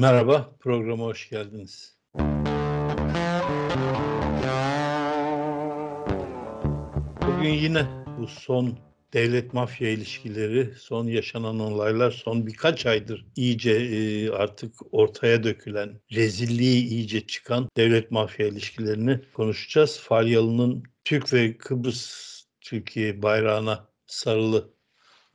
Merhaba, programa hoş geldiniz. Bugün yine bu son devlet mafya ilişkileri, son yaşanan olaylar, son birkaç aydır iyice e, artık ortaya dökülen, rezilliği iyice çıkan devlet mafya ilişkilerini konuşacağız. Falyalı'nın Türk ve Kıbrıs Türkiye bayrağına sarılı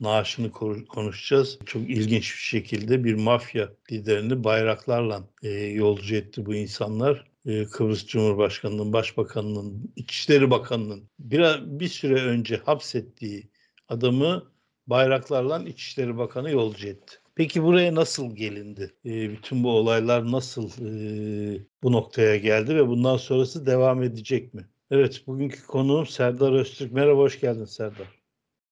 naaşını konuşacağız. Çok ilginç bir şekilde bir mafya liderini bayraklarla e, yolcu etti bu insanlar. E, Kıbrıs Cumhurbaşkanı'nın, Başbakanı'nın, İçişleri Bakanı'nın bir, bir süre önce hapsettiği adamı bayraklarla İçişleri Bakanı yolcu etti. Peki buraya nasıl gelindi? E, bütün bu olaylar nasıl e, bu noktaya geldi ve bundan sonrası devam edecek mi? Evet, bugünkü konuğum Serdar Öztürk. Merhaba, hoş geldin Serdar.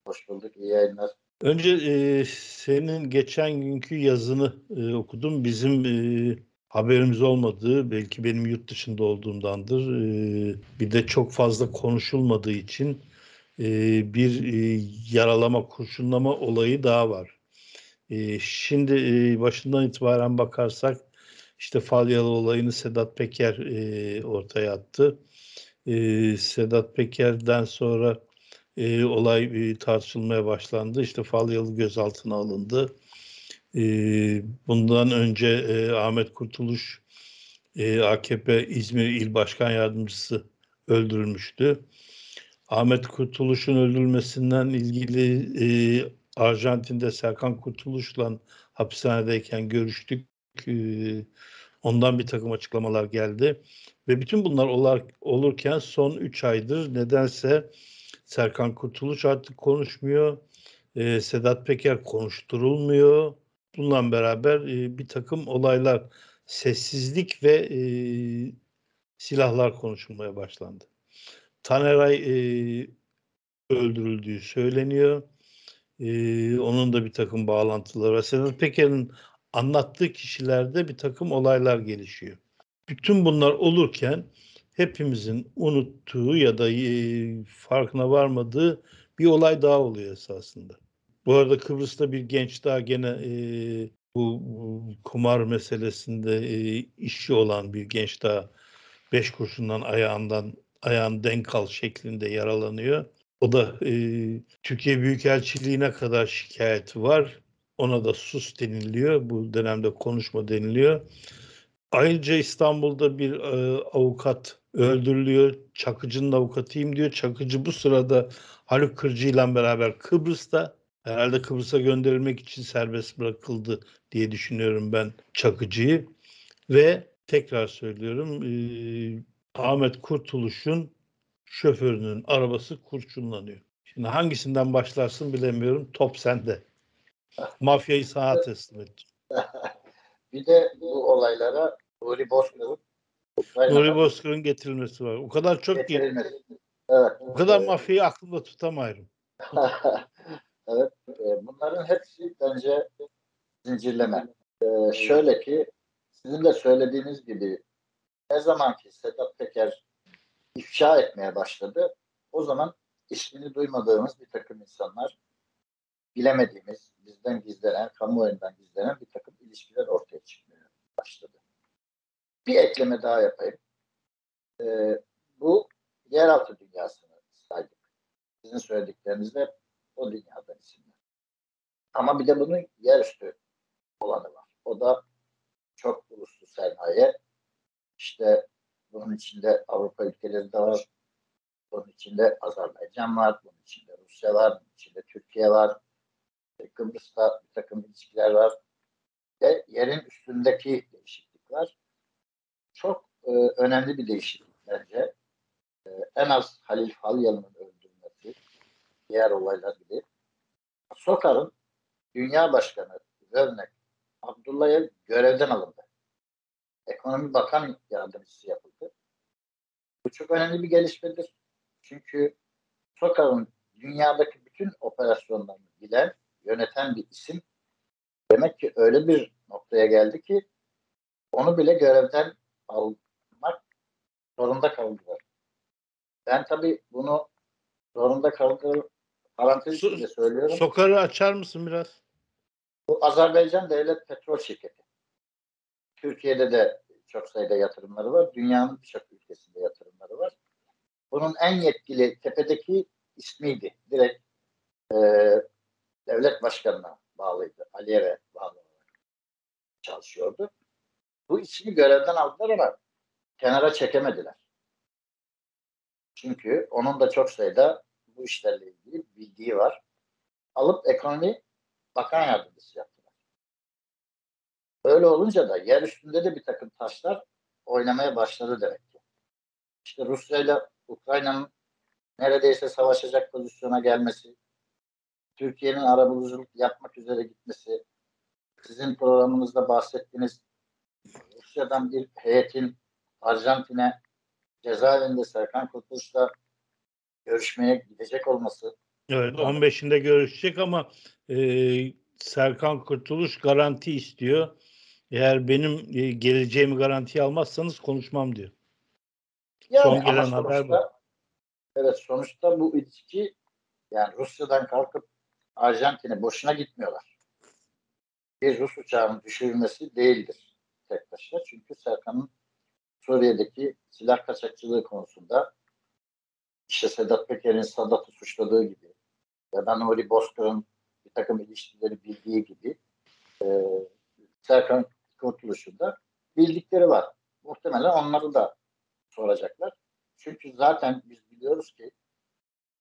Hoş bulduk. İyi yayınlar. Önce e, senin geçen günkü yazını e, okudum. Bizim e, haberimiz olmadığı, belki benim yurt dışında olduğumdandır. E, bir de çok fazla konuşulmadığı için e, bir e, yaralama, kurşunlama olayı daha var. E, şimdi e, başından itibaren bakarsak işte Falyalı olayını Sedat Peker e, ortaya attı. E, Sedat Peker'den sonra e, olay e, tartışılmaya başlandı. İşte Falyalı gözaltına alındı. E, bundan önce e, Ahmet Kurtuluş e, AKP İzmir İl Başkan Yardımcısı öldürülmüştü. Ahmet Kurtuluş'un öldürülmesinden ilgili e, Arjantin'de Serkan Kurtuluş'la hapishanedeyken görüştük. E, ondan bir takım açıklamalar geldi. Ve bütün bunlar olurken son 3 aydır nedense Serkan Kurtuluş artık konuşmuyor. E, Sedat Peker konuşturulmuyor. Bununla beraber e, bir takım olaylar, sessizlik ve e, silahlar konuşulmaya başlandı. Taneray e, öldürüldüğü söyleniyor. E, onun da bir takım bağlantıları var. Sedat Peker'in anlattığı kişilerde bir takım olaylar gelişiyor. Bütün bunlar olurken hepimizin unuttuğu ya da e, farkına varmadığı bir olay daha oluyor esasında. Bu arada Kıbrıs'ta bir genç daha gene e, bu, kumar meselesinde e, işçi olan bir genç daha beş kurşundan ayağından ayağın denk al şeklinde yaralanıyor. O da e, Türkiye Büyükelçiliğine kadar şikayeti var. Ona da sus deniliyor. Bu dönemde konuşma deniliyor. Ayrıca İstanbul'da bir e, avukat öldürülüyor. Çakıcı'nın avukatıyım diyor. Çakıcı bu sırada Haluk Kırcı ile beraber Kıbrıs'ta herhalde Kıbrıs'a gönderilmek için serbest bırakıldı diye düşünüyorum ben Çakıcı'yı. Ve tekrar söylüyorum e, Ahmet Kurtuluş'un şoförünün arabası kurşunlanıyor. Şimdi hangisinden başlarsın bilemiyorum. Top sende. Mafyayı sana teslim ettim. Bir de bu olaylara Nuri Bozkır'ın Nuri Bozkır'ın getirilmesi var. O kadar çok ki evet, o kadar evet. mafyayı aklımda tutamıyorum. evet. E, bunların hepsi bence zincirleme. Ee, şöyle ki sizin de söylediğiniz gibi ne zaman ki Sedat Peker ifşa etmeye başladı o zaman ismini duymadığımız bir takım insanlar bilemediğimiz, bizden gizlenen, kamuoyundan gizlenen bir takım ilişkiler ortaya çıkmaya başladı. Bir ekleme daha yapayım. Ee, bu yeraltı dünyasını saydık. Sizin söylediklerinizde o dünyadan isimler. Ama bir de bunun yerüstü olanı var. O da çok uluslu sermaye. İşte bunun içinde Avrupa ülkeleri de var. Bunun içinde Azerbaycan var. Bunun içinde Rusya var. Bunun içinde Türkiye var. Kıbrıs'ta bir takım ilişkiler var. Ve yerin üstündeki değişiklik var çok e, önemli bir değişiklik bence. E, en az Halil Falyalı'nın öldürülmesi, diğer olaylar gibi. Sokar'ın Dünya Başkanı Zövnek Abdullah'ya görevden alındı. Ekonomi Bakan Yardımcısı yapıldı. Bu çok önemli bir gelişmedir. Çünkü Sokar'ın dünyadaki bütün operasyonlarını bilen, yöneten bir isim demek ki öyle bir noktaya geldi ki onu bile görevden almak zorunda kaldılar. Ben tabii bunu zorunda kaldığı parantez içinde söylüyorum. Sokarı açar mısın biraz? Bu Azerbaycan Devlet Petrol Şirketi. Türkiye'de de çok sayıda yatırımları var. Dünyanın birçok ülkesinde yatırımları var. Bunun en yetkili tepedeki ismiydi. Direkt e, devlet başkanına bağlıydı. Aliyev'e bağlı olarak çalışıyordu. Bu ismi görevden aldılar ama kenara çekemediler. Çünkü onun da çok sayıda bu işlerle ilgili bildiği var. Alıp ekonomi bakan yardımcısı yaptılar. Öyle olunca da yer üstünde de bir takım taşlar oynamaya başladı demek ki. İşte Rusya ile Ukrayna'nın neredeyse savaşacak pozisyona gelmesi, Türkiye'nin arabuluculuk yapmak üzere gitmesi, sizin programınızda bahsettiğiniz Rusya'dan bir heyetin Arjantin'e cezaevinde Serkan Kurtuluş'la görüşmeye gidecek olması. Evet 15'inde görüşecek ama e, Serkan Kurtuluş garanti istiyor. Eğer benim e, geleceğimi garantiye almazsanız konuşmam diyor. Yani Son gelen haber bu. sonuçta- Evet sonuçta bu ilişki yani Rusya'dan kalkıp Arjantin'e boşuna gitmiyorlar. Bir Rus uçağının düşürülmesi değildir tek başına. Çünkü Serkan'ın Suriye'deki silah kaçakçılığı konusunda işte Sedat Peker'in Sadat'ı suçladığı gibi ya da Nuri Bozkır'ın bir takım ilişkileri bildiği gibi e, Serkan Kurtuluş'un da bildikleri var. Muhtemelen onları da soracaklar. Çünkü zaten biz biliyoruz ki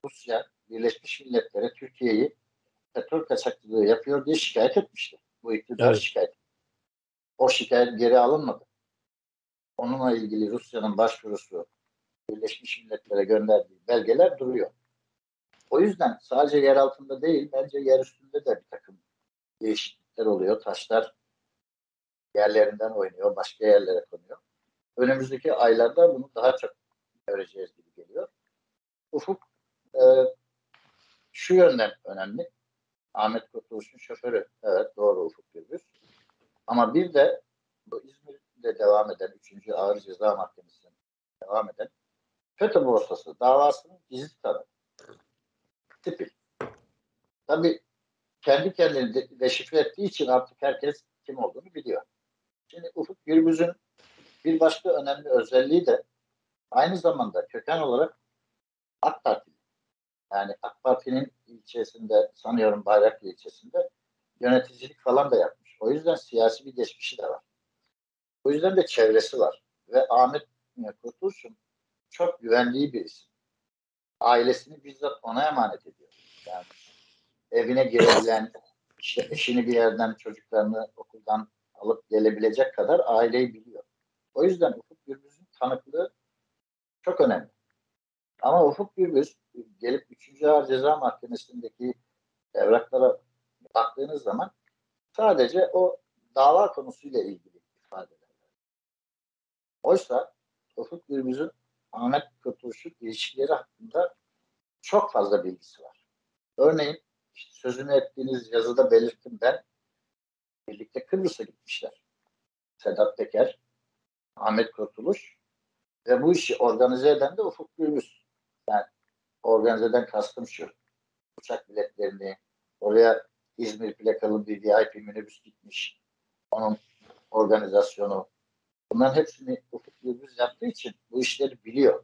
Rusya Birleşmiş Milletler'e Türkiye'yi petrol kaçakçılığı yapıyor diye şikayet etmişti. Bu iktidar Evet. şikayet. O şikayet geri alınmadı. Onunla ilgili Rusya'nın başvurusu Birleşmiş Milletler'e gönderdiği belgeler duruyor. O yüzden sadece yer altında değil, bence yer üstünde de bir takım değişiklikler oluyor. Taşlar yerlerinden oynuyor, başka yerlere konuyor. Önümüzdeki aylarda bunu daha çok göreceğiz gibi geliyor. Ufuk e, şu yönden önemli. Ahmet Kurtuluş'un şoförü. Evet doğru Ufuk Gürbüz. Ama bir de bu İzmir'de devam eden 3. Ağır Ceza Mahkemesi'nde devam eden FETÖ borsası davasının gizli tanığı. Tipi. Tabii kendi kendini de, deşifre ettiği için artık herkes kim olduğunu biliyor. Şimdi Ufuk Gürbüz'ün bir başka önemli özelliği de aynı zamanda köken olarak AK Parti. Yani AK Parti'nin ilçesinde sanıyorum Bayraklı ilçesinde yöneticilik falan da yapmış. O yüzden siyasi bir geçmişi de var. O yüzden de çevresi var. Ve Ahmet Kurtuluş'un çok güvendiği bir isim. Ailesini bizzat ona emanet ediyor. Yani evine girebilen, işte eşini bir yerden, çocuklarını okuldan alıp gelebilecek kadar aileyi biliyor. O yüzden Ufuk Gürbüz'ün tanıklığı çok önemli. Ama Ufuk Gürbüz gelip 3. Ağır Ceza Mahkemesi'ndeki evraklara baktığınız zaman sadece o dava konusuyla ilgili ifadeler. Oysa Ufuk Gürbüz'ün Ahmet Kurtuluş'un ilişkileri hakkında çok fazla bilgisi var. Örneğin işte sözünü ettiğiniz yazıda belirttim ben birlikte Kıbrıs'a gitmişler. Sedat Peker, Ahmet Kurtuluş ve bu işi organize eden de Ufuk Gürbüz. Yani organizeden kastım şu. Uçak biletlerini oraya İzmir plakalı bir VIP minibüs gitmiş. Onun organizasyonu. Bunların hepsini Ufuk Gürbüz yaptığı için bu işleri biliyor.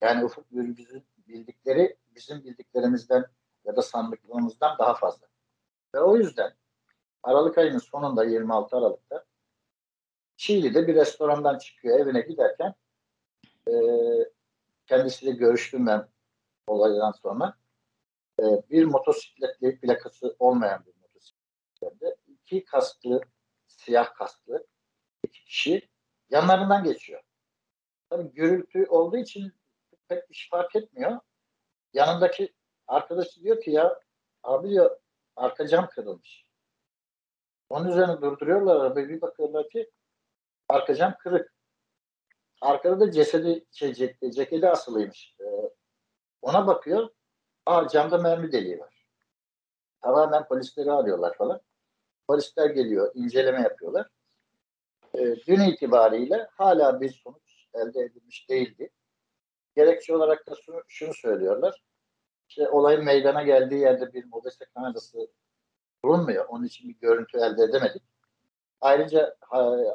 Yani Ufuk Gürbüz'ün bildikleri bizim bildiklerimizden ya da sandıklarımızdan daha fazla. Ve o yüzden Aralık ayının sonunda 26 Aralık'ta Çiğli'de bir restorandan çıkıyor evine giderken e, kendisiyle görüştüm ben olaydan sonra e, bir motosikletle plakası olmayan bir motosikletle iki kasklı siyah kasklı iki kişi yanlarından geçiyor. Tabii gürültü olduğu için pek bir şey fark etmiyor. Yanındaki arkadaşı diyor ki ya abi diyor arka cam kırılmış. Onun üzerine durduruyorlar arabayı bir bakıyorlar ki arka cam kırık. Arkada da cesedi şey, cek- ceketi asılıymış. Ee, ona bakıyor. Aa camda mermi deliği var. Tamamen polisleri arıyorlar falan. Polisler geliyor, inceleme yapıyorlar. Ee, dün itibariyle hala bir sonuç elde edilmiş değildi. Gerekçe olarak da şunu, şunu söylüyorlar. İşte olayın meydana geldiği yerde bir mobese kamerası bulunmuyor. Onun için bir görüntü elde edemedik. Ayrıca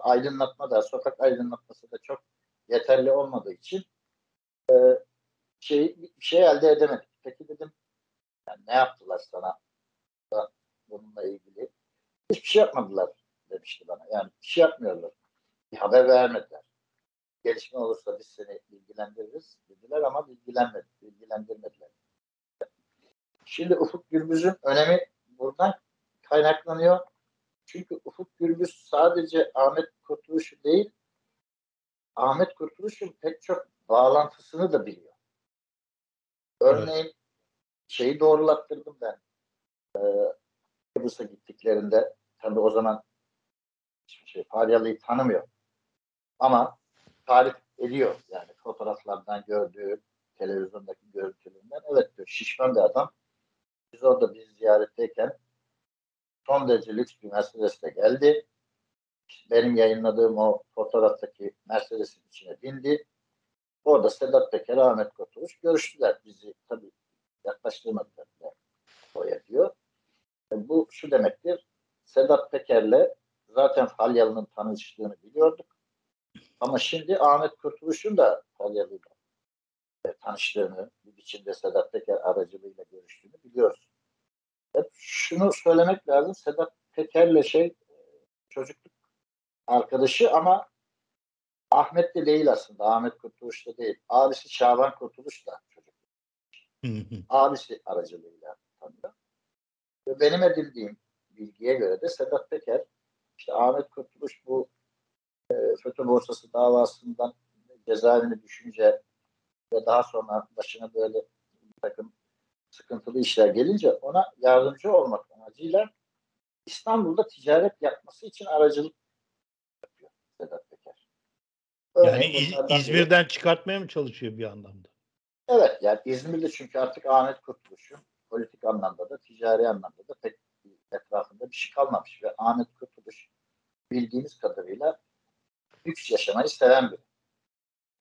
aydınlatma da, sokak aydınlatması da çok yeterli olmadığı için e, şey, şey elde edemedik. Peki dedim yani ne yaptılar sana bununla ilgili? Hiçbir şey yapmadılar demişti bana. Yani bir şey yapmıyorlar. Bir haber vermediler. Gelişme olursa biz seni bilgilendiririz dediler ama bilgilenmedi, bilgilendirmediler. Şimdi Ufuk Gürbüz'ün önemi buradan kaynaklanıyor. Çünkü Ufuk Gürbüz sadece Ahmet Kurtuluş'u değil, Ahmet Kurtuluş'un pek çok bağlantısını da biliyor. Örneğin evet. şeyi doğrulattırdım ben. Ee, Kıbrıs'a gittiklerinde tabi o zaman hiçbir şey Faryalı'yı tanımıyor. Ama tarif ediyor yani fotoğraflardan gördüğü televizyondaki görüntülerinden evet diyor şişman bir adam. Biz orada biz ziyaretteyken son derece lüks bir Mercedes'te geldi. Benim yayınladığım o fotoğraftaki Mercedes'in içine bindi. Orada Sedat Peker, Ahmet Kurtuluş görüştüler. Bizi tabii yaklaştırmadılar oraya diyor. E, bu şu demektir. Sedat Peker'le zaten Falyalı'nın tanıştığını biliyorduk. Ama şimdi Ahmet Kurtuluş'un da Falyalı'yla e, tanıştığını, bir biçimde Sedat Peker aracılığıyla görüştüğünü biliyoruz. Hep şunu söylemek lazım. Sedat Peker'le şey e, çocukluk arkadaşı ama Ahmet de değil aslında. Ahmet Kurtuluş da değil. Abisi Şaban Kurtuluş da çocuk. Abisi aracılığıyla tanıyor. Ve benim edindiğim bilgiye göre de Sedat Peker işte Ahmet Kurtuluş bu e, FETÖ borsası davasından cezaevine düşünce ve daha sonra başına böyle bir takım sıkıntılı işler gelince ona yardımcı olmak amacıyla İstanbul'da ticaret yapması için aracılık yapıyor Sedat Peker. Örneğin yani İzmir'den biri, çıkartmaya mı çalışıyor bir anlamda? Evet yani İzmir'de çünkü artık Ahmet Kurtuluş'un politik anlamda da ticari anlamda da pek etrafında bir şey kalmamış ve Ahmet Kurtuluş bildiğimiz kadarıyla lüks yaşamayı seven biri.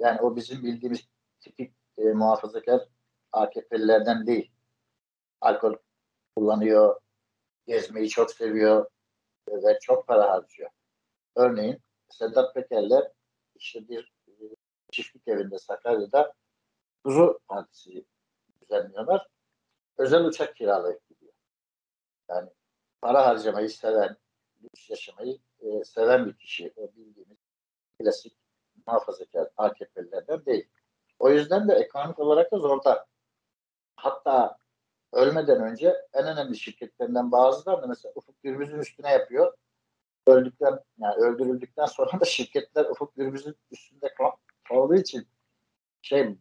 Yani o bizim bildiğimiz tipik e, muhafazakar AKP'lilerden değil. Alkol kullanıyor, gezmeyi çok seviyor ve çok para harcıyor. Örneğin Sedat Peker'le işte bir çiftlik evinde Sakarya'da kuzu partisi düzenliyorlar. Özel uçak kiralayıp gidiyor. Yani para harcamayı seven, lüks yaşamayı e, seven bir kişi. O bildiğimiz klasik muhafazakar AKP'lilerden değil. O yüzden de ekonomik olarak da zorda. Hatta ölmeden önce en önemli şirketlerinden bazıları da mesela Ufuk Gürbüz'ün üstüne yapıyor. Öldükten yani öldürüldükten sonra da şirketler Ufuk Gürbüz'ün üstünde kaldığı için şey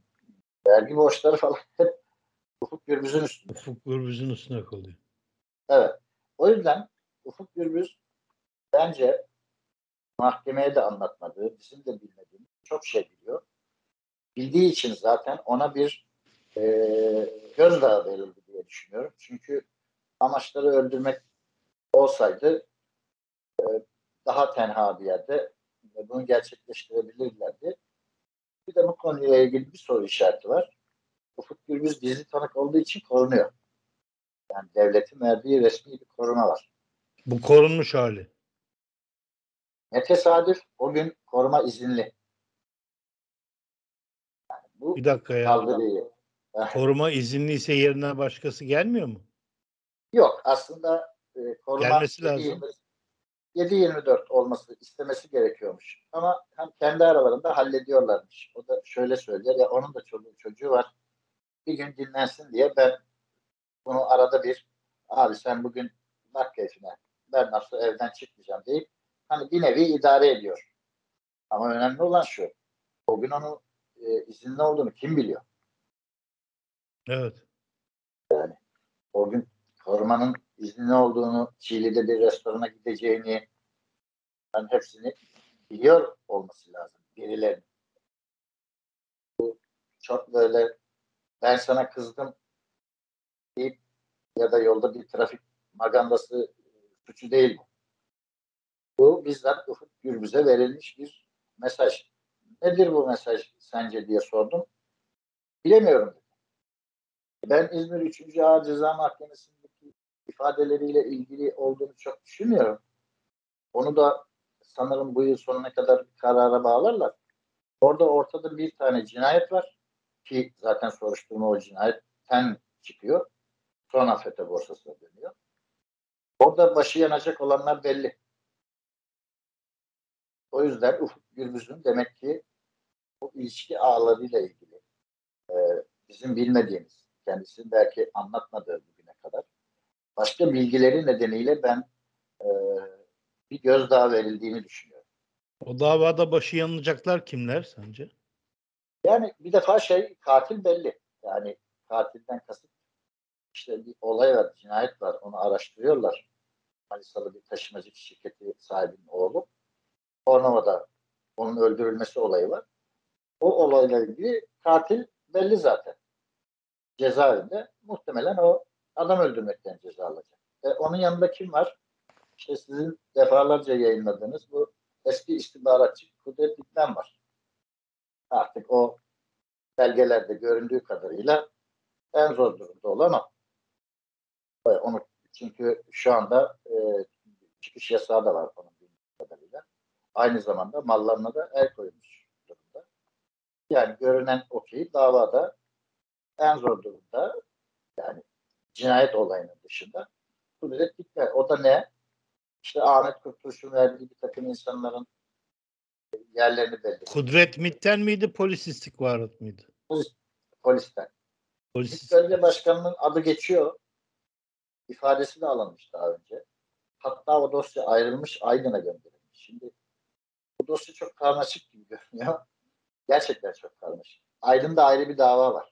vergi borçları falan hep Ufuk Gürbüz'ün üstünde. Ufuk Gürbüz'ün üstüne kalıyor. Evet. O yüzden Ufuk Gürbüz bence mahkemeye de anlatmadığı, bizim de bilmediğimiz çok şey biliyor. Bildiği için zaten ona bir e, gözdağı verildi diye düşünüyorum. Çünkü amaçları öldürmek olsaydı daha tenha bir yerde bunu gerçekleştirebilirlerdi. Bir de bu konuyla ilgili bir soru işareti var. Ufuk Gürbüz gizli tanık olduğu için korunuyor. Yani devletin verdiği resmi bir koruma var. Bu korunmuş hali. Ne tesadüf o gün koruma izinli. Yani bu bir dakika ya. Kaldırıyı. Koruma izinliyse yerine başkası gelmiyor mu? Yok aslında e, koruma Gelmesi lazım. 7-24 olması istemesi gerekiyormuş. Ama hem kendi aralarında hallediyorlarmış. O da şöyle söylüyor ya onun da çocuğu, çocuğu var. Bir gün dinlensin diye ben bunu arada bir abi sen bugün bak keyfine ben nasıl evden çıkmayacağım deyip hani bir nevi idare ediyor. Ama önemli olan şu. O gün onun e, izinli olduğunu kim biliyor? Evet. Yani o gün korumanın izinli olduğunu, Çiğli'de bir restorana gideceğini ben hepsini biliyor olması lazım birilerinin. Bu çok böyle ben sana kızdım deyip ya da yolda bir trafik magandası suçu değil bu. Bu bizzat Ufuk Gürbüz'e verilmiş bir mesaj. Nedir bu mesaj sence diye sordum. Bilemiyorum. Ben İzmir 3. Ağır Ceza Mahkemesi'ndeki ifadeleriyle ilgili olduğunu çok düşünmüyorum. Onu da sanırım bu yıl sonuna kadar karara bağlarlar. Orada ortada bir tane cinayet var ki zaten soruşturma o cinayetten çıkıyor. Sonra FETÖ borsasına dönüyor. Orada başı yanacak olanlar belli. O yüzden Ufuk Gürbüz'ün demek ki bu ilişki ağlarıyla ilgili e, bizim bilmediğimiz, kendisinin belki anlatmadığı bugüne kadar başka bilgileri nedeniyle ben e, bir gözdağı verildiğini düşünüyorum. O davada başı yanılacaklar kimler sence? Yani bir defa şey katil belli. Yani katilden kasıt işte bir olay var, cinayet var. Onu araştırıyorlar. Manisalı bir taşımacı şirketi sahibinin oğlu. Bornova'da onun öldürülmesi olayı var. O olayla ilgili katil belli zaten. Cezaevinde muhtemelen o adam öldürmekten ceza alacak. E, onun yanında kim var? İşte sizin defalarca yayınladığınız bu eski istihbaratçı Kudret Dikmen var. Artık o belgelerde göründüğü kadarıyla en zor durumda olan o. Onu çünkü şu anda e, çıkış yasağı da var onun bildiğim kadarıyla. Aynı zamanda mallarına da el koymuş durumda. Yani görünen o ki davada en zor durumda yani cinayet olayının dışında kudret gitme. O da ne? İşte Ahmet Kurtuluş'un verdiği bir takım insanların yerlerini belli. Kudret MİT'ten miydi, polis istihbarat mıydı? Polis, polisten. Polis MİT Bölge Başkanı'nın adı geçiyor. İfadesi de alınmış daha önce. Hatta o dosya ayrılmış, Aydın'a gönderilmiş. Şimdi bu dosya çok karmaşık gibi görünüyor. Gerçekten çok karmaşık. Aydın'da ayrı bir dava var.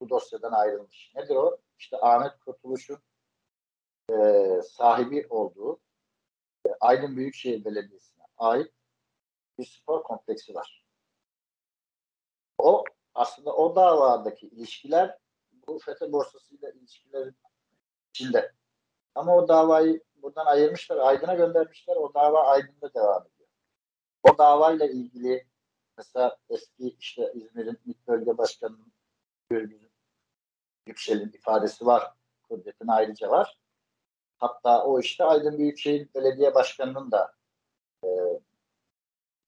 Bu dosyadan ayrılmış. Nedir o? İşte Ahmet Kurtuluş'un e, sahibi olduğu e, Aydın Büyükşehir Belediyesi'ne ait bir spor kompleksi var. O aslında o davadaki ilişkiler bu FETÖ borsasıyla ilişkilerin içinde. Ama o davayı buradan ayırmışlar, Aydın'a göndermişler. O dava Aydın'da devam ediyor. O davayla ilgili mesela eski işte İzmir'in ilk bölge başkanının Gürbüz'ün Yüksel'in ifadesi var. Kudret'in ayrıca var. Hatta o işte Aydın Büyükşehir Belediye Başkanı'nın da e,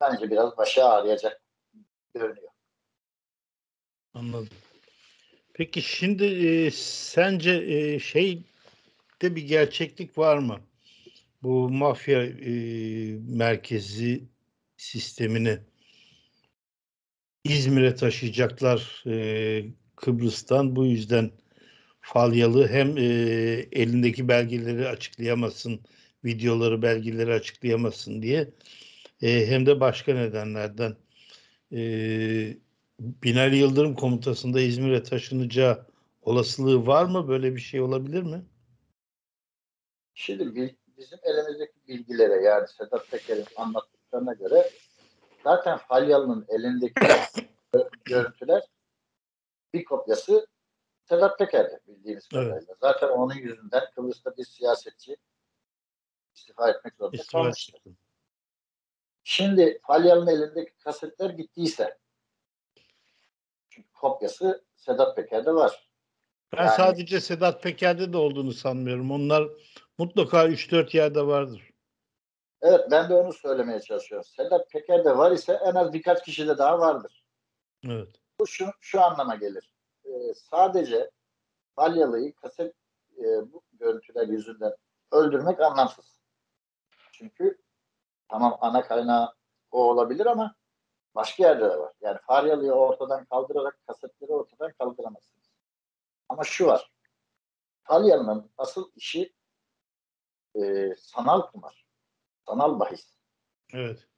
bence biraz başı ağrıyacak görünüyor. Anladım. Peki şimdi e, sence e, şey de bir gerçeklik var mı? Bu mafya e, merkezi sistemini İzmir'e taşıyacaklar e, Kıbrıs'tan. Bu yüzden Falyalı hem e, elindeki belgeleri açıklayamasın, videoları, belgeleri açıklayamasın diye e, hem de başka nedenlerden e, Binali Yıldırım komutasında İzmir'e taşınacağı olasılığı var mı? Böyle bir şey olabilir mi? Şimdi bizim elimizdeki bilgilere yani Sedat Peker'in anlattıklarına göre zaten Falyalı'nın elindeki görüntüler bir kopyası Sedat Peker'de bildiğiniz kadarıyla. Evet. Zaten onun yüzünden Kıbrıs'ta bir siyasetçi istifa etmek zorunda istifa kalmıştı. Çıktı. Şimdi Falyalı'nın elindeki kasetler gittiyse çünkü kopyası Sedat Peker'de var. Ben yani, sadece Sedat Peker'de de olduğunu sanmıyorum. Onlar mutlaka 3-4 yerde vardır. Evet ben de onu söylemeye çalışıyorum. Sedat Peker'de var ise en az birkaç kişide daha vardır. Evet. Bu şu, şu anlama gelir. Ee, sadece Balyalı'yı kaset e, bu görüntüler yüzünden öldürmek anlamsız. Çünkü tamam ana kaynağı o olabilir ama başka yerde de var. Yani Faryalı'yı ortadan kaldırarak kasetleri ortadan kaldıramazsınız. Ama şu var. Falyalı'nın asıl işi e, sanal kumar. Sanal bahis. Evet.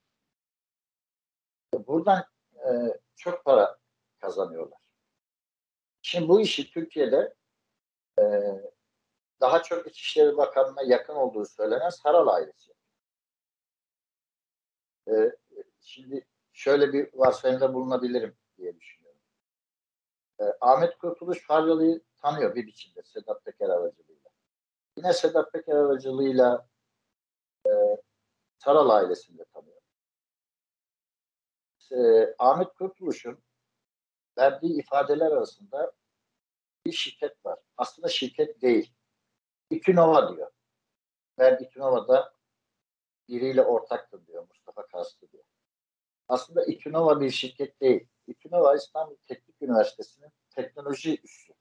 Buradan e, çok para kazanıyorlar. Şimdi bu işi Türkiye'de e, daha çok İçişleri Bakanı'na yakın olduğu söylenen Saral ailesi. E, şimdi şöyle bir varsayımda bulunabilirim diye düşünüyorum. E, Ahmet Kurtuluş Faryalı'yı tanıyor bir biçimde Sedat Peker aracılığıyla. Yine Sedat Peker aracılığıyla e, Saral ailesini de tanıyor. E, Ahmet Kurtuluş'un verdiği ifadeler arasında bir şirket var. Aslında şirket değil. İkinova diyor. Ben İkinova'da biriyle ortaktır diyor Mustafa Kastı diyor. Aslında İTÜNOVA bir şirket değil. İTÜNOVA İstanbul Teknik Üniversitesi'nin teknoloji üssü.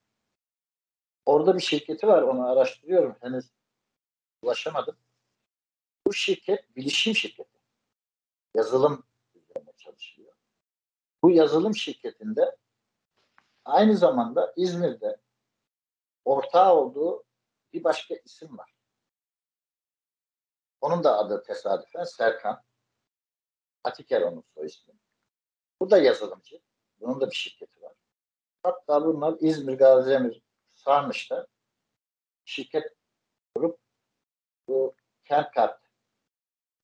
Orada bir şirketi var onu araştırıyorum. Henüz ulaşamadım. Bu şirket bilişim şirketi. Yazılım üzerine çalışıyor. Bu yazılım şirketinde aynı zamanda İzmir'de ortağı olduğu bir başka isim var. Onun da adı tesadüfen Serkan. Atiker onun soy ismi. Bu da yazılımcı. Bunun da bir şirketi var. Hatta bunlar İzmir Gaziemir Sarnıç'ta şirket kurup bu kent kart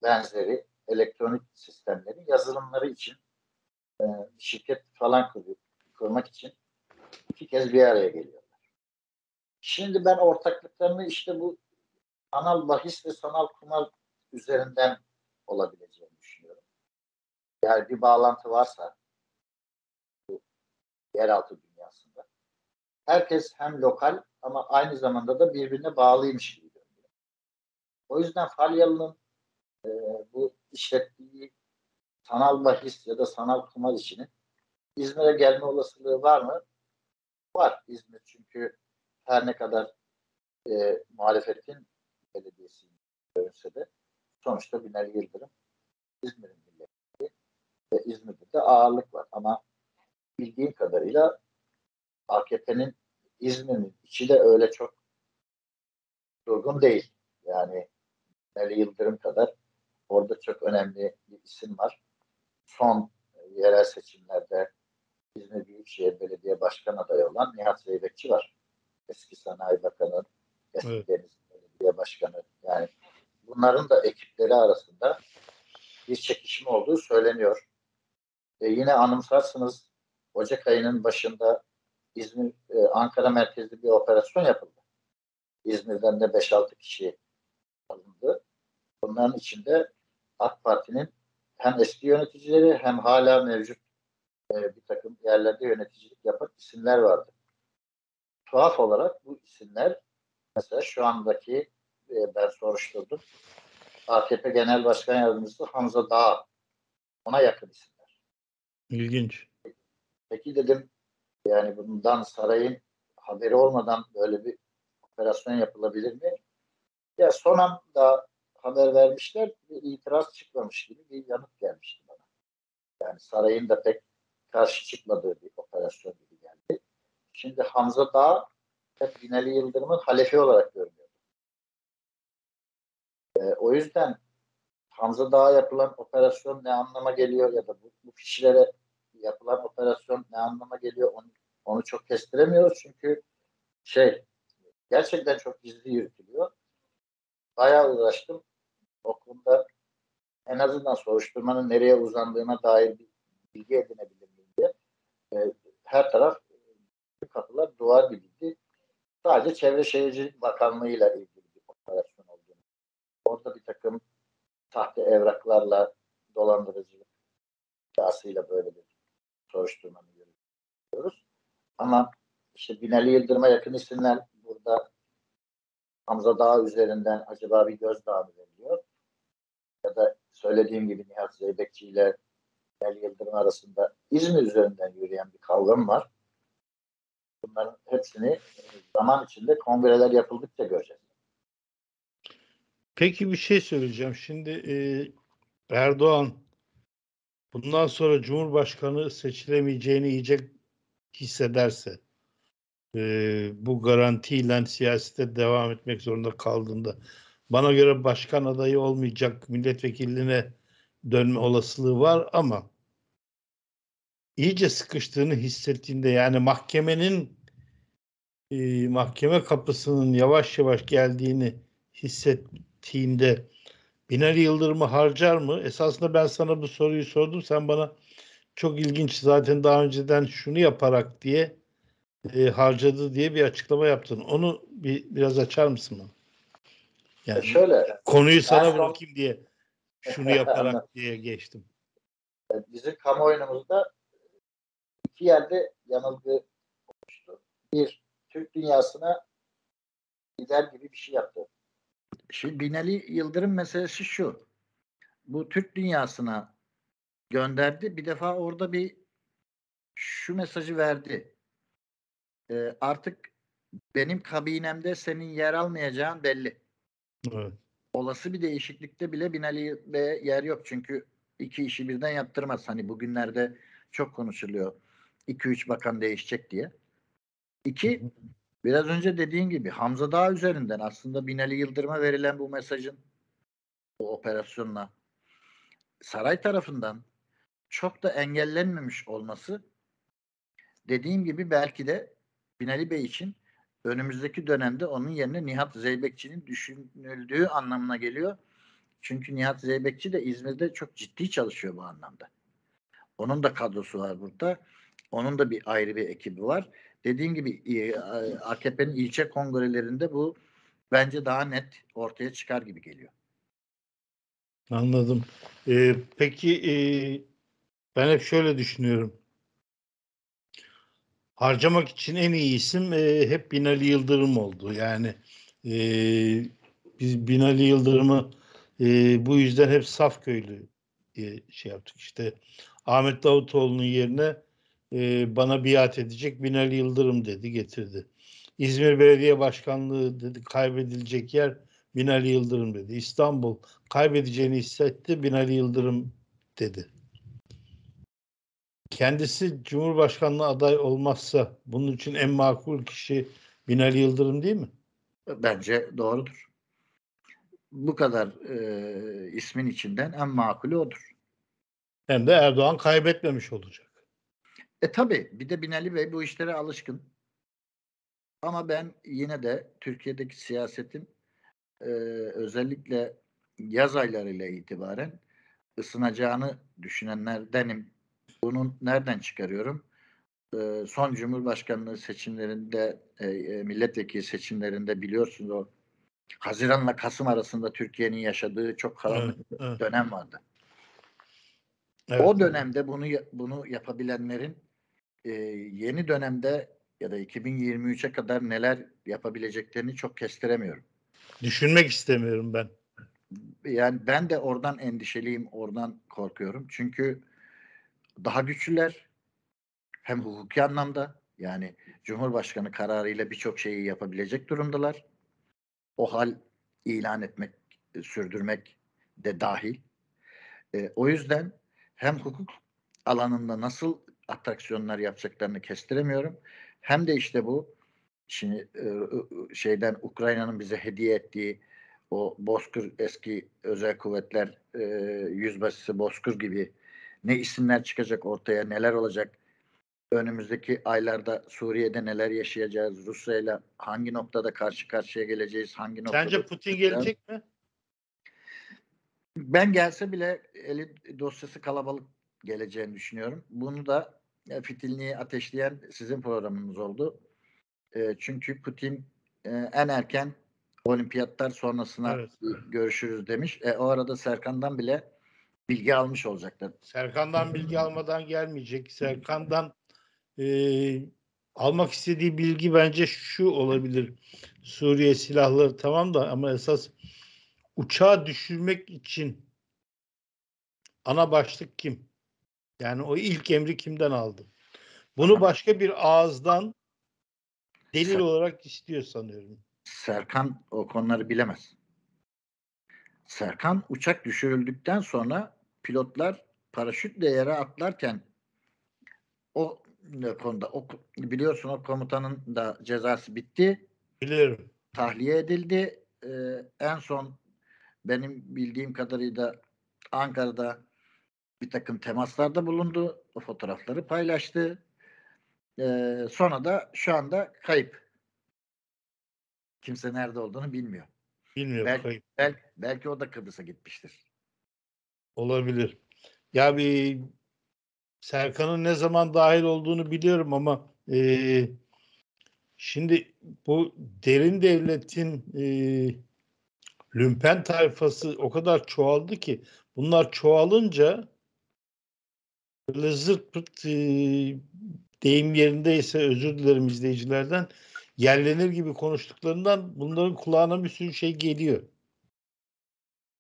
benzeri elektronik sistemleri yazılımları için e, şirket falan kuruyor, kurmak için iki kez bir araya geliyorlar. Şimdi ben ortaklıklarını işte bu sanal bahis ve sanal kumar üzerinden olabileceğini düşünüyorum. Yani bir bağlantı varsa bu yeraltı dünyasında. Herkes hem lokal ama aynı zamanda da birbirine bağlıymış gibi görünüyor. O yüzden Falyalı'nın e, bu işlettiği sanal bahis ya da sanal kumar işinin İzmir'e gelme olasılığı var mı? Var. İzmir çünkü her ne kadar e, muhalefetin belediyesi görünse de sonuçta Binali Yıldırım İzmir'in milletvekili ve İzmir'de de ağırlık var. Ama bildiğim kadarıyla AKP'nin İzmir'in içi de öyle çok durgun değil. Yani Binali Yıldırım kadar orada çok önemli bir isim var. Son yerel seçimlerde İzmir Büyükşehir Belediye Başkan adayı olan Nihat Zeybekçi var. Eski Sanayi Bakanı, eski Evet. Deniz Belediye Başkanı. Yani bunların da ekipleri arasında bir çekişme olduğu söyleniyor. E yine anımsarsınız Ocak ayının başında İzmir, e, Ankara merkezli bir operasyon yapıldı. İzmir'den de 5-6 kişi alındı. Bunların içinde AK Parti'nin hem eski yöneticileri hem hala mevcut e, bir takım yerlerde yöneticilik yapan isimler vardı. Tuhaf olarak bu isimler mesela şu andaki e, ben soruşturdum. AKP Genel Başkan Yardımcısı Hamza Dağ ona yakın isimler. İlginç. Peki dedim yani bundan sarayın haberi olmadan böyle bir operasyon yapılabilir mi? Ya son anda haber vermişler bir itiraz çıkmamış gibi bir yanıt gelmişti bana. Yani sarayın da pek karşı çıkmadığı bir operasyon gibi geldi. Şimdi Hamza Dağ hep Binali Yıldırım'ın halefi olarak görünüyor. Ee, o yüzden Hamza Dağ'a yapılan operasyon ne anlama geliyor ya da bu, bu kişilere yapılan operasyon ne anlama geliyor onu, onu çok kestiremiyoruz çünkü şey gerçekten çok gizli yürütülüyor. Bayağı uğraştım. O konuda en azından soruşturmanın nereye uzandığına dair bir bilgi edinebilir Ee, her taraf e, kapılar duvar gibiydi. Sadece Çevre Şehircilik Bakanlığı ile ilgili bir operasyon olduğunu. Orada bir takım sahte evraklarla dolandırıcılık iddiasıyla böyle bir soruşturmanı yürütüyoruz. Ama işte Binali Yıldırım'a yakın isimler burada Hamza Dağ üzerinden acaba bir gözdağı mı veriliyor? Ya da söylediğim gibi Nihat Zeybekçi ile Binali Yıldırım arasında İzmir üzerinden yürüyen bir kavram var. Bunların hepsini e, zaman içinde kongreler yapıldıkça göreceğiz. Peki bir şey söyleyeceğim. Şimdi e, Erdoğan bundan sonra Cumhurbaşkanı seçilemeyeceğini iyice hissederse e, bu garantiyle siyasete devam etmek zorunda kaldığında bana göre başkan adayı olmayacak milletvekilliğine dönme olasılığı var ama iyice sıkıştığını hissettiğinde yani mahkemenin e, mahkeme kapısının yavaş yavaş geldiğini hissettiğinde Binali Yıldırım'ı harcar mı? Esasında ben sana bu soruyu sordum. Sen bana çok ilginç zaten daha önceden şunu yaparak diye e, harcadı diye bir açıklama yaptın. Onu bir biraz açar mısın bana? Yani Şöyle konuyu sana bırakayım diye şunu yaparak diye geçtim. e, bizim kamuoyumuzda iki yerde yanılgı oluştu. Bir, Türk dünyasına lider gibi bir şey yaptı. Şimdi Binali Yıldırım meselesi şu. bu Türk dünyasına gönderdi. Bir defa orada bir şu mesajı verdi. Ee, artık benim kabinemde senin yer almayacağın belli. Evet. Olası bir değişiklikte bile Binali Bey'e yer yok. Çünkü iki işi birden yaptırmaz. Hani bugünlerde çok konuşuluyor. 2-3 bakan değişecek diye. İki, biraz önce dediğin gibi Hamza Dağ üzerinden aslında Binali Yıldırım'a verilen bu mesajın o operasyonla saray tarafından çok da engellenmemiş olması dediğim gibi belki de Binali Bey için önümüzdeki dönemde onun yerine Nihat Zeybekçi'nin düşünüldüğü anlamına geliyor. Çünkü Nihat Zeybekçi de İzmir'de çok ciddi çalışıyor bu anlamda. Onun da kadrosu var burada. Onun da bir ayrı bir ekibi var. Dediğim gibi e, AKP'nin ilçe kongrelerinde bu bence daha net ortaya çıkar gibi geliyor. Anladım. Ee, peki e, ben hep şöyle düşünüyorum. Harcamak için en iyi isim e, hep Binali Yıldırım oldu. Yani e, biz Binali Yıldırım'ı e, bu yüzden hep Safköylü diye şey yaptık. İşte Ahmet Davutoğlu'nun yerine e, bana biat edecek Binali Yıldırım dedi getirdi. İzmir Belediye Başkanlığı dedi kaybedilecek yer Binali Yıldırım dedi. İstanbul kaybedeceğini hissetti Binali Yıldırım dedi. Kendisi Cumhurbaşkanlığı aday olmazsa bunun için en makul kişi Binali Yıldırım değil mi? Bence doğrudur. Bu kadar e, ismin içinden en makulü odur. Hem de Erdoğan kaybetmemiş olacak. E tabi bir de Binali Bey bu işlere alışkın. Ama ben yine de Türkiye'deki siyasetin e, özellikle yaz aylarıyla itibaren ısınacağını düşünenlerdenim. Bunun nereden çıkarıyorum? Son Cumhurbaşkanlığı seçimlerinde, e, e, milletvekili seçimlerinde biliyorsunuz o Haziran'la Kasım arasında Türkiye'nin yaşadığı çok karanlık Evet, evet. dönem vardı. Evet. O dönemde bunu bunu yapabilenlerin e, yeni dönemde ya da 2023'e kadar neler yapabileceklerini çok kestiremiyorum. Düşünmek istemiyorum ben. Yani ben de oradan endişeliyim, oradan korkuyorum. Çünkü daha güçlüler hem hukuki anlamda yani Cumhurbaşkanı kararıyla birçok şeyi yapabilecek durumdalar. O hal ilan etmek, sürdürmek de dahil. E, o yüzden hem hukuk alanında nasıl atraksiyonlar yapacaklarını kestiremiyorum. Hem de işte bu şimdi e, şeyden Ukrayna'nın bize hediye ettiği o Bozkır eski özel kuvvetler e, yüzbaşısı Bozkır gibi ne isimler çıkacak ortaya neler olacak önümüzdeki aylarda Suriye'de neler yaşayacağız Rusya'yla hangi noktada karşı karşıya geleceğiz hangi noktada Sence Putin gelecek mi? Ben gelse bile eli dosyası kalabalık geleceğini düşünüyorum. Bunu da e, fitilini ateşleyen sizin programınız oldu. E, çünkü Putin e, en erken olimpiyatlar sonrasına Evet. görüşürüz demiş. E, o arada Serkan'dan bile bilgi almış olacaklar. Serkan'dan bilgi almadan gelmeyecek. Serkan'dan e, almak istediği bilgi bence şu olabilir. Suriye silahları tamam da ama esas uçağı düşürmek için ana başlık kim? Yani o ilk emri kimden aldı? Bunu başka bir ağızdan delil Ser- olarak istiyor sanıyorum. Serkan o konuları bilemez. Serkan uçak düşürüldükten sonra pilotlar paraşütle yere atlarken o konuda o biliyorsun o komutanın da cezası bitti. Biliyorum. tahliye edildi. Ee, en son benim bildiğim kadarıyla Ankara'da bir takım temaslarda bulundu. O fotoğrafları paylaştı. Ee, sonra da şu anda kayıp. Kimse nerede olduğunu bilmiyor. Bilmiyorum. Belki- kayıp. Belki, belki o da Kıbrıs'a gitmiştir. Olabilir. Ya bir Serkan'ın ne zaman dahil olduğunu biliyorum ama e, şimdi bu derin devletin e, lümpen tayfası o kadar çoğaldı ki bunlar çoğalınca böyle pırt e, deyim yerindeyse özür dilerim izleyicilerden yerlenir gibi konuştuklarından bunların kulağına bir sürü şey geliyor.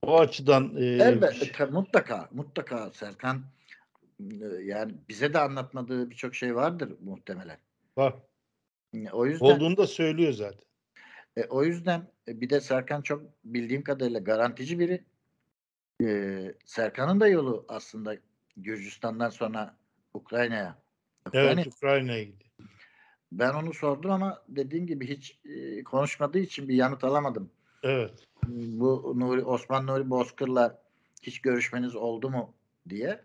O açıdan e, Elbette mutlaka mutlaka Serkan e, yani bize de anlatmadığı birçok şey vardır muhtemelen. var. O yüzden Olduğunu da söylüyor zaten. E, o yüzden e, bir de Serkan çok bildiğim kadarıyla garantici biri. E, Serkan'ın da yolu aslında Gürcistan'dan sonra Ukrayna'ya. Evet Ukrayna- Ukrayna'ya gidiyor. Ben onu sordum ama dediğim gibi hiç e, konuşmadığı için bir yanıt alamadım. Evet. Bu Nuri Osman Nuri Bozkır'la hiç görüşmeniz oldu mu diye.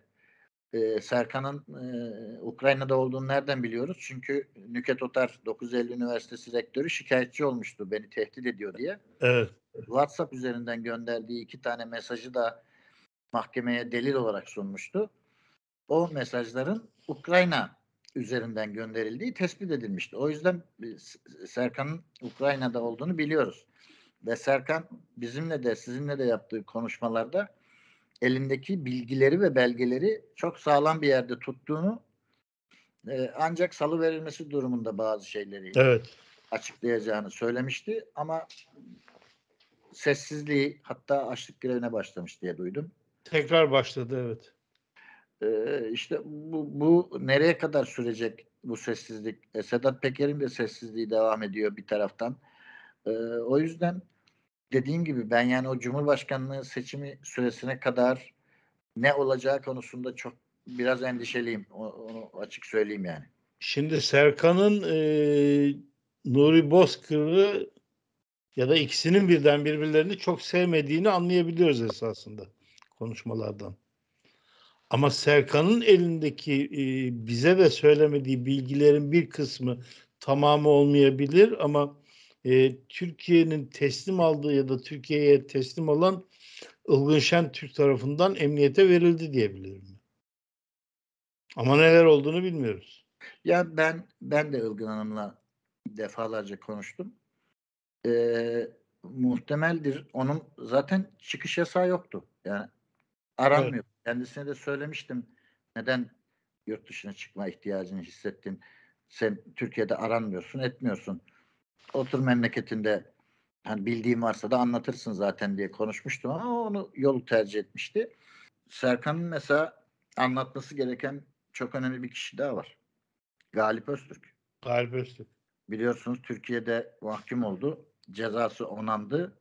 E, Serkan'ın e, Ukrayna'da olduğunu nereden biliyoruz? Çünkü Nüket Otar 9 Eylül Üniversitesi rektörü şikayetçi olmuştu beni tehdit ediyor diye. Evet. WhatsApp üzerinden gönderdiği iki tane mesajı da mahkemeye delil olarak sunmuştu. O mesajların Ukrayna üzerinden gönderildiği tespit edilmişti. O yüzden Serkan'ın Ukrayna'da olduğunu biliyoruz. Ve Serkan bizimle de sizinle de yaptığı konuşmalarda elindeki bilgileri ve belgeleri çok sağlam bir yerde tuttuğunu e, ancak salı verilmesi durumunda bazı şeyleri Evet. açıklayacağını söylemişti ama sessizliği hatta açlık grevine başlamış diye duydum. Tekrar başladı evet. Ee, işte bu, bu nereye kadar sürecek bu sessizlik? E, Sedat Peker'in de sessizliği devam ediyor bir taraftan. Ee, o yüzden dediğim gibi ben yani o Cumhurbaşkanlığı seçimi süresine kadar ne olacağı konusunda çok biraz endişeliyim. Onu açık söyleyeyim yani. Şimdi Serkan'ın e, Nuri Bozkır'ı ya da ikisinin birden birbirlerini çok sevmediğini anlayabiliyoruz esasında konuşmalardan. Ama Serkan'ın elindeki e, bize de söylemediği bilgilerin bir kısmı tamamı olmayabilir ama e, Türkiye'nin teslim aldığı ya da Türkiye'ye teslim olan Ilgın Şentürk tarafından emniyete verildi diyebilirim. Ama neler olduğunu bilmiyoruz. Ya ben ben de Ilgın Hanım'la defalarca konuştum. Ee, muhtemeldir. Onun zaten çıkış yasağı yoktu. Yani aranmıyor. Kendisine de söylemiştim. Neden yurt dışına çıkma ihtiyacını hissettin? Sen Türkiye'de aranmıyorsun, etmiyorsun. Otur memleketinde hani bildiğin varsa da anlatırsın zaten diye konuşmuştum ama onu yolu tercih etmişti. Serkan'ın mesela anlatması gereken çok önemli bir kişi daha var. Galip Öztürk. Galip Öztürk. Biliyorsunuz Türkiye'de mahkum oldu. Cezası onandı.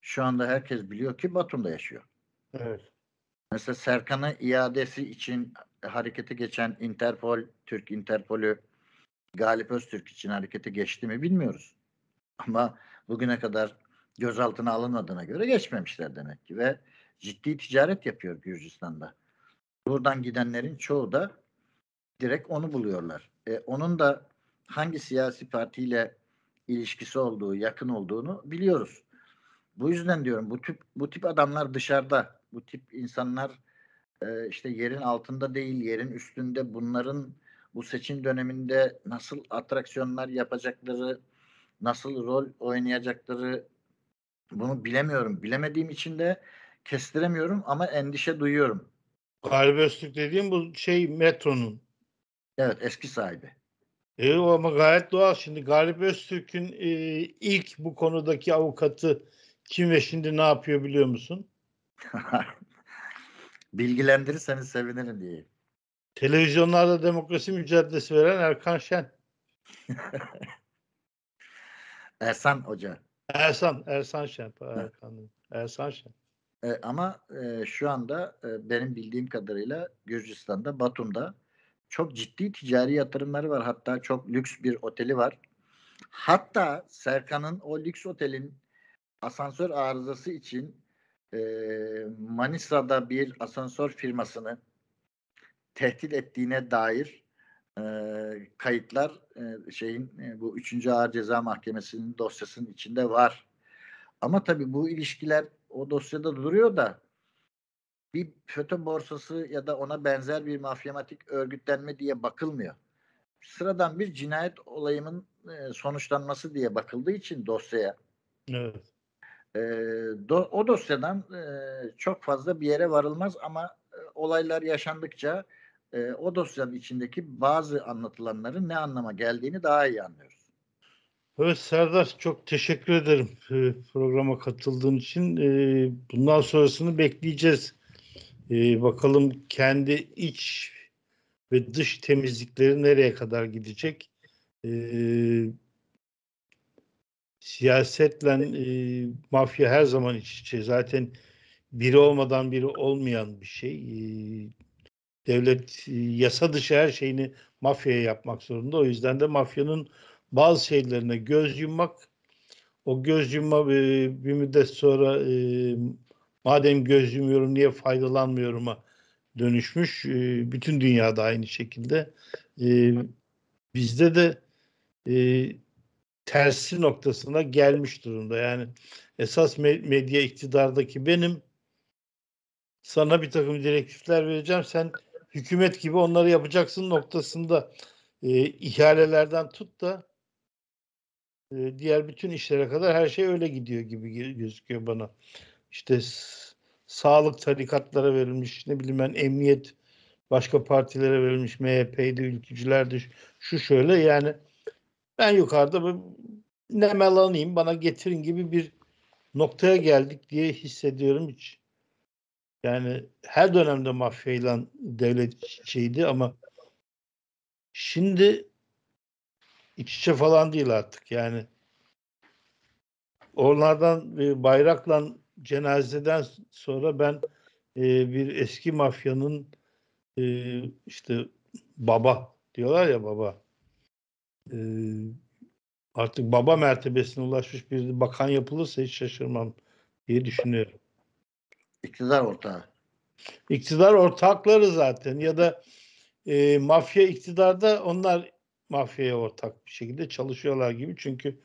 Şu anda herkes biliyor ki Batum'da yaşıyor. Evet. Mesela Serkan'ı iadesi için harekete geçen Interpol, Türk Interpol'ü Galip Öztürk için harekete geçti mi bilmiyoruz. Ama bugüne kadar gözaltına alınmadığına göre geçmemişler demek ki ve ciddi ticaret yapıyor Gürcistan'da. Buradan gidenlerin çoğu da direkt onu buluyorlar. E, onun da hangi siyasi partiyle ilişkisi olduğu, yakın olduğunu biliyoruz. Bu yüzden diyorum bu tip bu tip adamlar dışarıda, bu tip insanlar e, işte yerin altında değil, yerin üstünde. Bunların bu seçim döneminde nasıl atraksiyonlar yapacakları, nasıl rol oynayacakları bunu bilemiyorum. Bilemediğim için de kestiremiyorum ama endişe duyuyorum. Galip Öztürk dediğim bu şey metronun. Evet eski sahibi. E, o ama gayet doğal. Şimdi Galip Öztürk'ün e, ilk bu konudaki avukatı kim ve şimdi ne yapıyor biliyor musun? Bilgilendirirseniz sevinirim diye. Televizyonlarda demokrasi mücadelesi veren Erkan Şen. Ersan Hoca. Ersan, Ersan Şen. Erkan. Ersan Şen. E, ama e, şu anda e, benim bildiğim kadarıyla Gürcistan'da, Batum'da çok ciddi ticari yatırımları var. Hatta çok lüks bir oteli var. Hatta Serkan'ın o lüks otelin asansör arızası için e, Manisa'da bir asansör firmasını tehdit ettiğine dair e, kayıtlar e, şeyin e, bu 3. Ağır Ceza Mahkemesi'nin dosyasının içinde var. Ama tabii bu ilişkiler o dosyada duruyor da bir FETÖ borsası ya da ona benzer bir mafyamatik örgütlenme diye bakılmıyor. Sıradan bir cinayet olayının e, sonuçlanması diye bakıldığı için dosyaya Evet. e, do, o dosyadan e, çok fazla bir yere varılmaz ama e, olaylar yaşandıkça e, o dosyanın içindeki bazı anlatılanların ne anlama geldiğini daha iyi anlıyoruz. Evet Serdar çok teşekkür ederim e, programa katıldığın için. E, Bundan sonrasını bekleyeceğiz. E, Bakalım kendi iç ve dış temizlikleri nereye kadar gidecek? E, Siyasetle e, mafya her zaman iç içe. Zaten biri olmadan biri olmayan bir şey. E, Devlet e, yasa dışı her şeyini mafyaya yapmak zorunda. O yüzden de mafyanın bazı şeylerine göz yummak, o göz yumma bir, bir müddet sonra e, madem göz yumuyorum niye faydalanmıyorum'a dönüşmüş. E, bütün dünyada aynı şekilde. E, bizde de e, tersi noktasına gelmiş durumda. Yani esas me- medya iktidardaki benim sana bir takım direktifler vereceğim. Sen hükümet gibi onları yapacaksın noktasında e, ihalelerden tut da e, diğer bütün işlere kadar her şey öyle gidiyor gibi gözüküyor bana. İşte sağlık tarikatlara verilmiş, ne bileyim ben emniyet başka partilere verilmiş, MHP'ydi, ülkücülerdi, şu- şöyle yani ben yukarıda bu- nemelanayım bana getirin gibi bir noktaya geldik diye hissediyorum hiç. Yani her dönemde mafyayla devlet iç içeydi ama şimdi iç içe falan değil artık yani. Onlardan e, bayrakla cenazeden sonra ben e, bir eski mafyanın e, işte baba diyorlar ya baba e, artık baba mertebesine ulaşmış bir bakan yapılırsa hiç şaşırmam diye düşünüyorum. İktidar ortağı. İktidar ortakları zaten ya da e, mafya iktidarda onlar mafyaya ortak bir şekilde çalışıyorlar gibi. Çünkü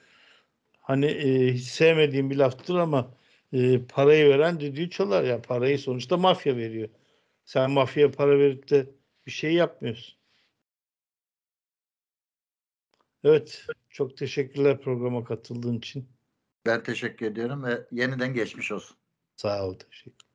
hani e, hiç sevmediğim bir laftır ama e, parayı veren düdüğü çalar ya. Parayı sonuçta mafya veriyor. Sen mafyaya para verip de bir şey yapmıyorsun. Evet. Çok teşekkürler programa katıldığın için. Ben teşekkür ediyorum ve yeniden geçmiş olsun. Sağ ol. Teşekkür.